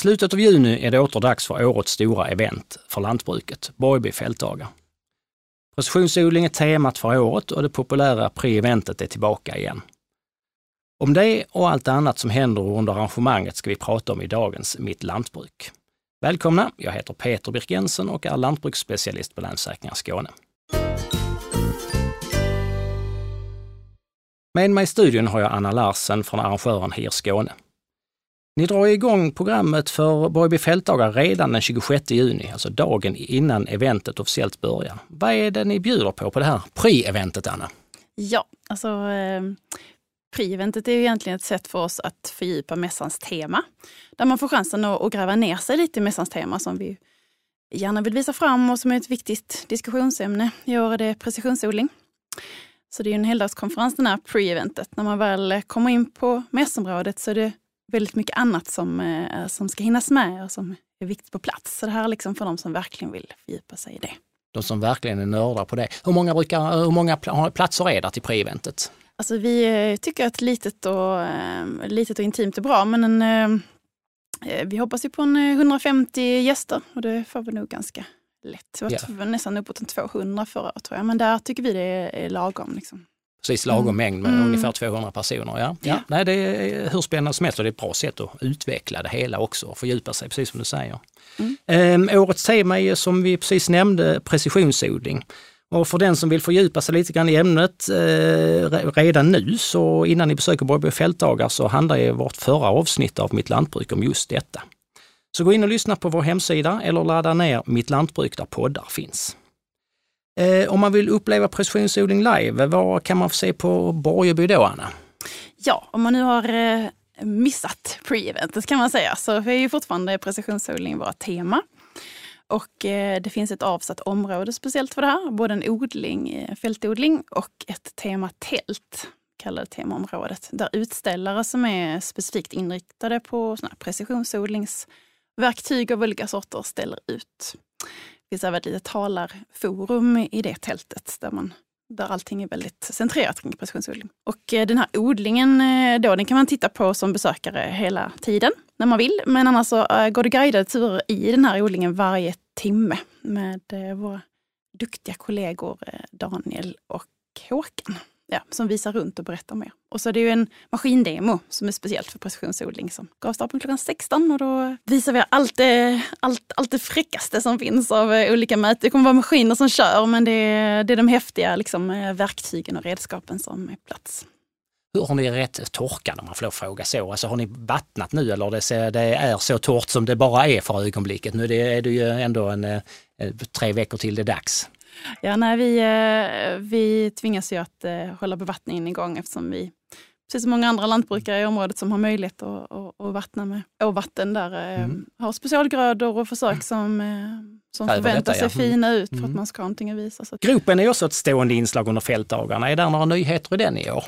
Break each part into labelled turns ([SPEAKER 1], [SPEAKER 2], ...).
[SPEAKER 1] slutet av juni är det åter dags för årets stora event för lantbruket, Borgby fältdagar. Precisionsodling är temat för året och det populära pre-eventet är tillbaka igen. Om det och allt annat som händer under arrangemanget ska vi prata om i dagens Mitt Lantbruk. Välkomna! Jag heter Peter Birk Jensen och är lantbruksspecialist på Länsförsäkringar Skåne. Med mig i studion har jag Anna Larsen från arrangören HIR Skåne. Ni drar igång programmet för Borgby fältdagar redan den 26 juni, alltså dagen innan eventet officiellt börjar. Vad är det ni bjuder på på det här pre-eventet, Anna?
[SPEAKER 2] Ja, alltså eh, pre-eventet är ju egentligen ett sätt för oss att fördjupa mässans tema. Där man får chansen att, att gräva ner sig lite i mässans tema som vi gärna vill visa fram och som är ett viktigt diskussionsämne. I år är det precisionsodling. Så det är en heldagskonferens den här pre-eventet. När man väl kommer in på mässområdet så är det väldigt mycket annat som, eh, som ska hinnas med och som är viktigt på plats. Så det här är liksom för de som verkligen vill fördjupa sig i det.
[SPEAKER 1] De som verkligen är nördar på det. Hur många, brukar, hur många platser är det till pre-eventet?
[SPEAKER 2] Alltså vi eh, tycker att litet och, litet och intimt är bra, men en, vi hoppas ju på en 150 gäster och det får vi nog ganska lätt. Det var yeah. nästan uppåt en 200 förra året tror jag, men där tycker vi det är lagom. Liksom
[SPEAKER 1] precis lagom mm. mängd med mm. ungefär 200 personer. Ja. Ja. Nej, det är hur spännande som helst och det är ett bra sätt att utveckla det hela också och fördjupa sig, precis som du säger. Mm. Ehm, årets tema är som vi precis nämnde precisionsodling. Och för den som vill fördjupa sig lite grann i ämnet eh, redan nu, så innan ni besöker Borgby fältdagar så handlar ju vårt förra avsnitt av Mitt Lantbruk om just detta. Så gå in och lyssna på vår hemsida eller ladda ner Mitt Lantbruk där poddar finns. Eh, om man vill uppleva precisionsodling live, vad kan man få se på Borgeby då, Anna?
[SPEAKER 2] Ja, om man nu har eh, missat pre-eventet kan man säga, så är ju fortfarande precisionsodling våra tema. Och eh, det finns ett avsatt område speciellt för det här, både en odling, eh, fältodling och ett tema tält, kallade temaområdet, där utställare som är specifikt inriktade på såna precisionsodlingsverktyg av olika sorter ställer ut. Det finns även ett litet talarforum i det tältet där, man, där allting är väldigt centrerat kring precisionsodling. Och eh, den här odlingen eh, då, den kan man titta på som besökare hela tiden när man vill. Men annars så eh, går det guidade turer i den här odlingen varje timme med våra duktiga kollegor Daniel och Håkan ja, som visar runt och berättar mer. Och så är det ju en maskindemo som är speciellt för precisionsodling som gav av klockan 16 och då visar vi allt det, allt, allt det fräckaste som finns av eh, olika mätare. Det kommer vara maskiner som kör men det är, det är de häftiga liksom, eh, verktygen och redskapen som är plats.
[SPEAKER 1] Hur har ni rätt torka om man får fråga så? Alltså har ni vattnat nu eller det, det är så torrt som det bara är för ögonblicket? Nu är det, är det ju ändå en, eh, tre veckor till det är dags.
[SPEAKER 2] Ja, nej, vi, eh, vi tvingas ju att eh, hålla bevattningen igång eftersom vi, precis som många andra lantbrukare i området som har möjlighet att, att, att vattna med åvatten där, eh, mm. har specialgrödor och försök som som förväntar sig ja. fina ut för mm. att man ska ha någonting att visa. Så.
[SPEAKER 1] Gropen är också ett stående inslag under fältdagarna. Är det några nyheter i den i år?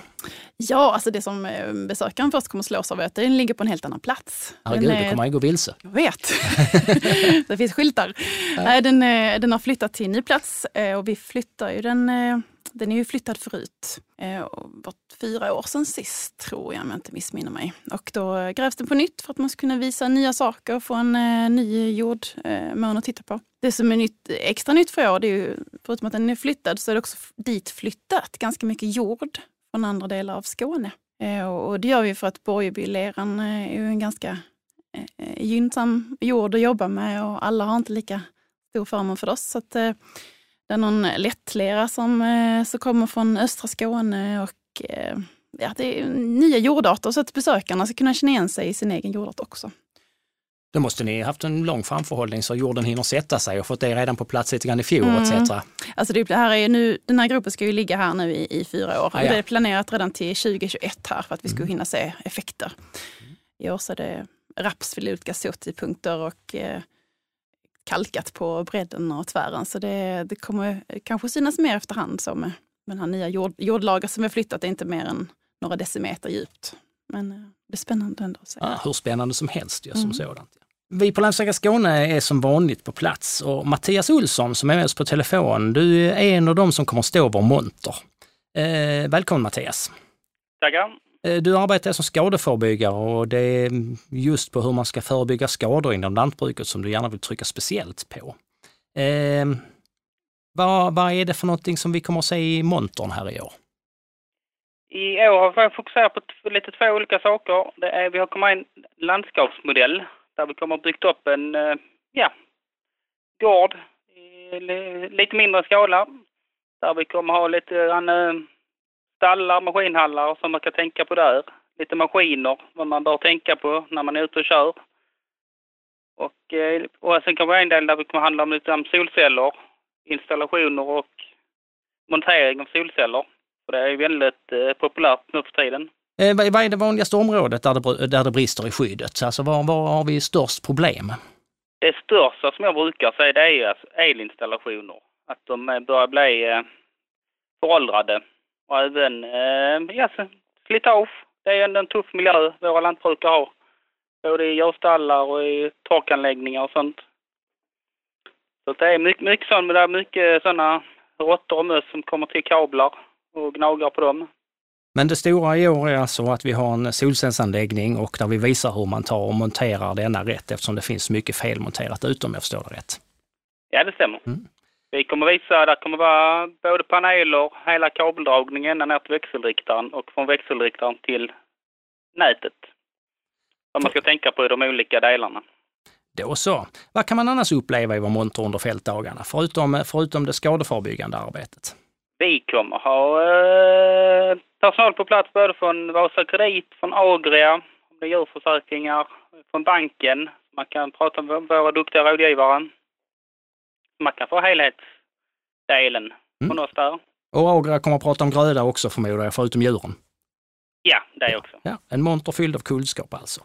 [SPEAKER 2] Ja, alltså det som besökaren först kommer slås av är att den ligger på en helt annan plats.
[SPEAKER 1] Herregud, då kommer man ju gå vilse.
[SPEAKER 2] Jag vet. det finns skyltar. Ja. Den, den har flyttat till en ny plats och vi flyttar ju den den är ju flyttad förut. Eh, var fyra år sedan sist tror jag om jag inte missminner mig. Och då grävs den på nytt för att man ska kunna visa nya saker och få en eh, ny jordmån eh, att titta på. Det som är nytt, extra nytt för år, det är ju, förutom att den är flyttad, så är det också dit flyttat ganska mycket jord från andra delar av Skåne. Eh, och det gör vi för att Borgebyleran eh, är ju en ganska eh, eh, gynnsam jord att jobba med och alla har inte lika stor förmån för oss. Så att, eh, det är någon lättlera som, eh, som kommer från östra Skåne och eh, ja, det är nya jordarter så att besökarna ska kunna känna igen sig i sin egen jordart också.
[SPEAKER 1] Då måste ni haft en lång framförhållning så jorden hinner sätta sig och fått det redan på plats lite grann i fjol mm. etc.
[SPEAKER 2] Alltså det här är nu, den här gruppen ska ju ligga här nu i, i fyra år. Ah, ja. Det är planerat redan till 2021 här för att vi ska mm. hinna se effekter. I år så är det raps vid olika såtidpunkter och eh, kalkat på bredden och tvären. Så det, det kommer kanske synas mer efterhand så med den här nya jord, jordlager som vi har flyttat. Det är inte mer än några decimeter djupt. Men eh, det är spännande ändå se.
[SPEAKER 1] Ja, hur spännande som helst ju, som mm. sådant. Vi på Länsstyrelsen Skåne är som vanligt på plats och Mattias Olsson som är med oss på telefon, du är en av dem som kommer stå vår monter. Eh, välkommen Mattias!
[SPEAKER 3] Tackar!
[SPEAKER 1] Eh, du arbetar alltså som skadeförebyggare och det är just på hur man ska förebygga skador inom lantbruket som du gärna vill trycka speciellt på. Eh, vad, vad är det för någonting som vi kommer att se i montern här i år?
[SPEAKER 3] I år har vi fokuserat på lite två olika saker. Det är, vi har kommit med en landskapsmodell där vi kommer att byggt upp en eh, ja, gård i lite mindre skala. Där vi kommer ha lite grann stallar, maskinhallar som man kan tänka på där. Lite maskiner, vad man bör tänka på när man är ute och kör. Och, eh, och sen kommer en del där vi kommer handla om lite om solceller, installationer och montering av solceller. För det är väldigt eh, populärt nu för tiden.
[SPEAKER 1] Eh, vad är det vanligaste området där det, där det brister i skyddet? Alltså var, var har vi störst problem?
[SPEAKER 3] Det största som jag brukar säga det är alltså elinstallationer. Att de börjar bli eh, föråldrade och även eh, ja, slitage. Det är ändå en tuff miljö våra lantbrukare har. Både i djurstallar och i torkanläggningar och sånt. Så det är mycket, mycket sånt, men det är mycket sådana råttor och möss som kommer till kablar och gnagar på dem.
[SPEAKER 1] Men det stora i år är alltså att vi har en solcellsanläggning och där vi visar hur man tar och monterar denna rätt eftersom det finns mycket felmonterat ute om jag förstår det rätt.
[SPEAKER 3] Ja, det stämmer. Mm. Vi kommer visa, det kommer vara både paneler, hela kabeldragningen ner till växelriktaren och från växelriktaren till nätet. Vad man ska tänka på i de olika delarna.
[SPEAKER 1] Då så. Vad kan man annars uppleva i vår monter under fältdagarna, förutom, förutom det skadeförebyggande arbetet?
[SPEAKER 3] Vi kommer ha eh, personal på plats både från Vasa Kredit, från Agria, om det är djurförsäkringar, från banken. Man kan prata med våra duktiga rådgivare. Man kan få helhetsdelen mm. från oss där.
[SPEAKER 1] Och Agria kommer att prata om gröda också förmodar jag, förutom djuren?
[SPEAKER 3] Ja, det också.
[SPEAKER 1] Ja, en monter fylld av kunskap alltså.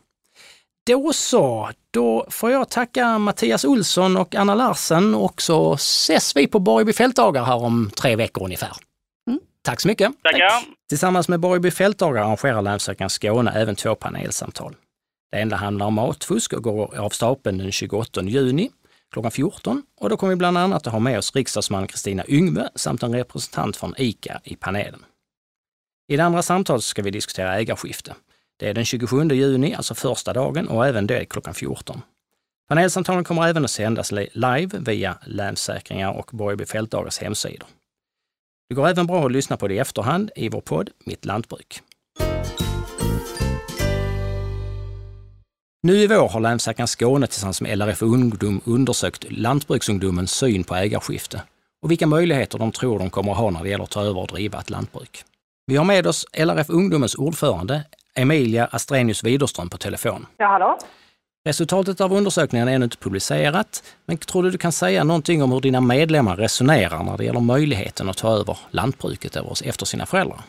[SPEAKER 1] Då så, då får jag tacka Mattias Olsson och Anna Larsen och så ses vi på Borgby fältdagar här om tre veckor ungefär. Mm. Tack så mycket!
[SPEAKER 3] Tackar! Tack.
[SPEAKER 1] Tillsammans med Borgby fältdagar arrangerar Länsstyrelsen Skåne även två panelsamtal. Det ena handlar om matfusk och går av stapeln den 28 juni klockan 14 och då kommer vi bland annat att ha med oss riksdagsman Kristina Yngve samt en representant från ICA i panelen. I det andra samtalet ska vi diskutera ägarskifte. Det är den 27 juni, alltså första dagen och även det klockan 14. Panelsamtalen kommer även att sändas live via Länssäkringar och Borgby fältdagars hemsidor. Det går även bra att lyssna på det i efterhand i vår podd Mitt lantbruk. Nu i vår har Länssäkringar Skåne tillsammans med LRF Ungdom undersökt lantbruksungdomens syn på ägarskifte och vilka möjligheter de tror de kommer att ha när det gäller att ta över och driva ett lantbruk. Vi har med oss LRF Ungdomens ordförande Emilia Astrenius Widerström på telefon.
[SPEAKER 4] Ja, hallå?
[SPEAKER 1] Resultatet av undersökningen är ännu inte publicerat, men tror du du kan säga någonting om hur dina medlemmar resonerar när det gäller möjligheten att ta över lantbruket efter sina föräldrar?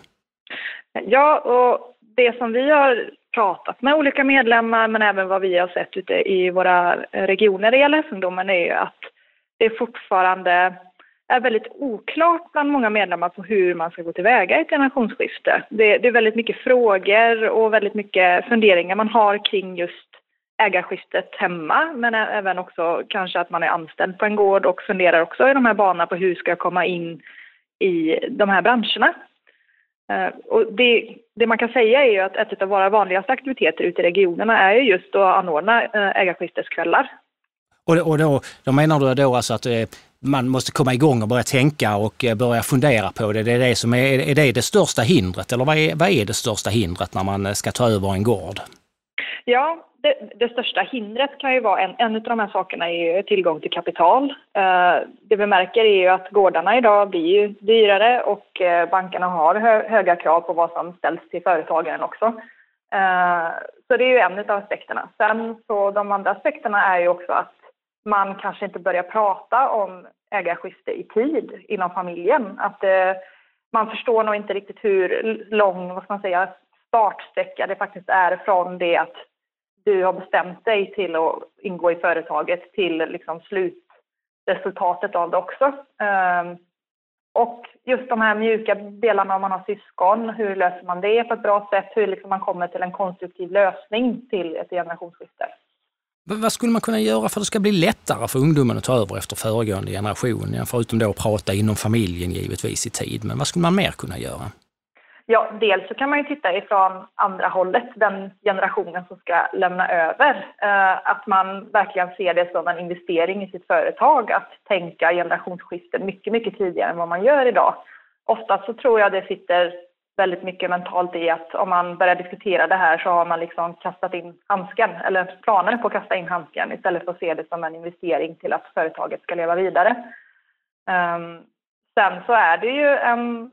[SPEAKER 4] Ja, och det som vi har pratat med olika medlemmar, men även vad vi har sett ute i våra regioner i LF-ungdomen är ju att det fortfarande är väldigt oklart bland många medlemmar på hur man ska gå tillväga i ett generationsskifte. Det, det, är väldigt mycket frågor och väldigt mycket funderingar man har kring just ägarskiftet hemma, men även också kanske att man är anställd på en gård och funderar också i de här banorna på hur ska jag komma in i de här branscherna. Eh, och det, det, man kan säga är ju att ett av våra vanligaste aktiviteter ute i regionerna är ju just att anordna eh, ägarskifteskvällar.
[SPEAKER 1] Och, och då, då menar du då alltså att eh, man måste komma igång och börja tänka och börja fundera på det. Det är, det som är, är det det största hindret eller vad är, vad är det största hindret när man ska ta över en gård?
[SPEAKER 4] Ja, det, det största hindret kan ju vara, en, en av de här sakerna är tillgång till kapital. Eh, det vi märker är ju att gårdarna idag blir ju dyrare och eh, bankerna har hö, höga krav på vad som ställs till företagaren också. Eh, så det är ju en av aspekterna. Sen så de andra aspekterna är ju också att man kanske inte börjar prata om ägarskifte i tid inom familjen. Att eh, man förstår nog inte riktigt hur lång, vad ska man säga, startsträcka det faktiskt är från det att du har bestämt dig till att ingå i företaget till liksom slutresultatet av det också. Ehm, och just de här mjuka delarna om man har syskon, hur löser man det på ett bra sätt? Hur liksom man kommer till en konstruktiv lösning till ett generationsskifte.
[SPEAKER 1] Vad skulle man kunna göra för att det ska bli lättare för ungdomen att ta över efter föregående generation? Förutom då att prata inom familjen givetvis i tid, men vad skulle man mer kunna göra?
[SPEAKER 4] Ja, dels så kan man ju titta ifrån andra hållet, den generationen som ska lämna över. Eh, att man verkligen ser det som en investering i sitt företag, att tänka generationsskiften mycket, mycket tidigare än vad man gör idag. Ofta så tror jag det sitter väldigt mycket mentalt i att om man börjar diskutera det här så har man liksom kastat in handsken, eller planer på att kasta in handsken istället för att se det som en investering till att företaget ska leva vidare. Um, sen så är det ju en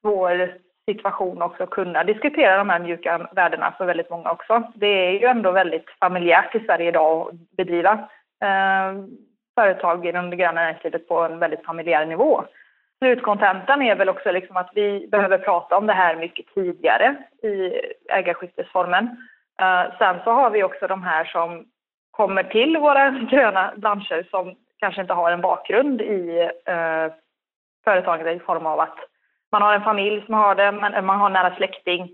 [SPEAKER 4] svår situation också kunna diskutera de här mjuka värdena för väldigt många också. Det är ju ändå väldigt familjärt i Sverige idag att bedriva eh, företag inom det gröna näringslivet på en väldigt familjär nivå. Slutkontentan är väl också liksom att vi behöver prata om det här mycket tidigare i ägarskiftesformen. Eh, sen så har vi också de här som kommer till våra gröna branscher som kanske inte har en bakgrund i eh, företaget i form av att man har en familj som har det, men man har en nära släkting.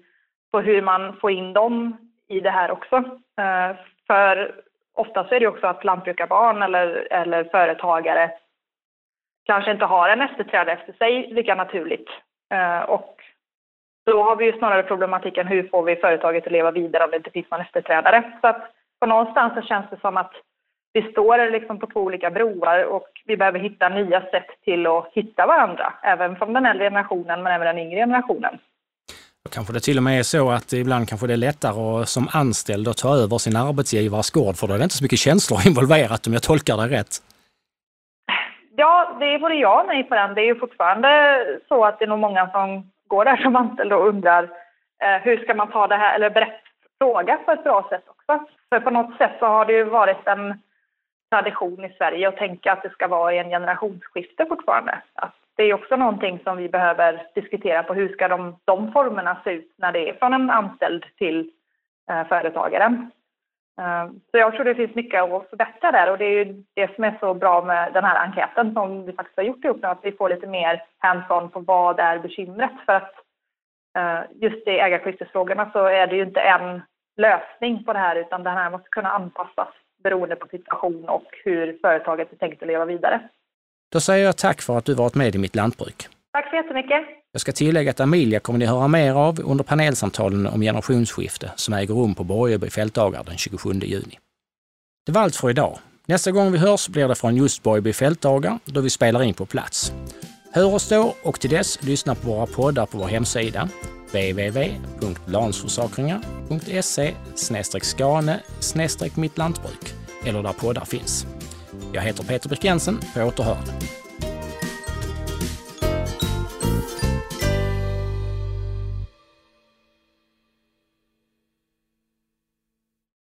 [SPEAKER 4] På hur man får in dem i det här också. Eh, för ofta så är det också att lantbrukarbarn eller, eller företagare kanske inte har en efterträdare efter sig lika naturligt. Eh, och då har vi ju snarare problematiken hur får vi företaget att leva vidare om det inte finns någon efterträdare. Så att på någonstans så känns det som att vi står liksom på två olika broar och vi behöver hitta nya sätt till att hitta varandra, även från den äldre generationen men även den yngre generationen.
[SPEAKER 1] Kanske det till och med är så att ibland kanske det är lättare att som anställd att ta över sin arbetsgivares gård för då är det inte så mycket känslor involverat om jag tolkar det rätt.
[SPEAKER 4] Ja, det är både ja och nej på den. Det är ju fortfarande så att det är nog många som går där som anställda och undrar eh, hur ska man ta det här, eller berätta fråga på ett bra sätt också. För på något sätt så har det ju varit en tradition i Sverige och tänka att det ska vara i en generationsskifte fortfarande. Att det är också någonting som vi behöver diskutera på hur ska de, de formerna se ut när det är från en anställd till eh, företagaren. Eh, så jag tror det finns mycket att förbättra där och det är ju det som är så bra med den här enkäten som vi faktiskt har gjort ihop nu, att vi får lite mer hands-on på vad är bekymret. För att eh, just i ägarskiftesfrågorna så är det ju inte en lösning på det här utan det här måste kunna anpassas beroende på situation och hur företaget är tänkt att leva vidare.
[SPEAKER 1] Då säger jag tack för att du varit med i Mitt Lantbruk.
[SPEAKER 4] Tack så jättemycket.
[SPEAKER 1] Jag ska tillägga att Amelia kommer ni höra mer av under panelsamtalen om generationsskifte som äger rum på Borgeby fältdagar den 27 juni. Det var allt för idag. Nästa gång vi hörs blir det från just Borgeby fältdagar då vi spelar in på plats. Hör oss då och till dess lyssna på våra poddar på vår hemsida www.lansforsakringar.se skane mittlantbruk eller där poddar finns. Jag heter Peter Birkensen, på återhörande.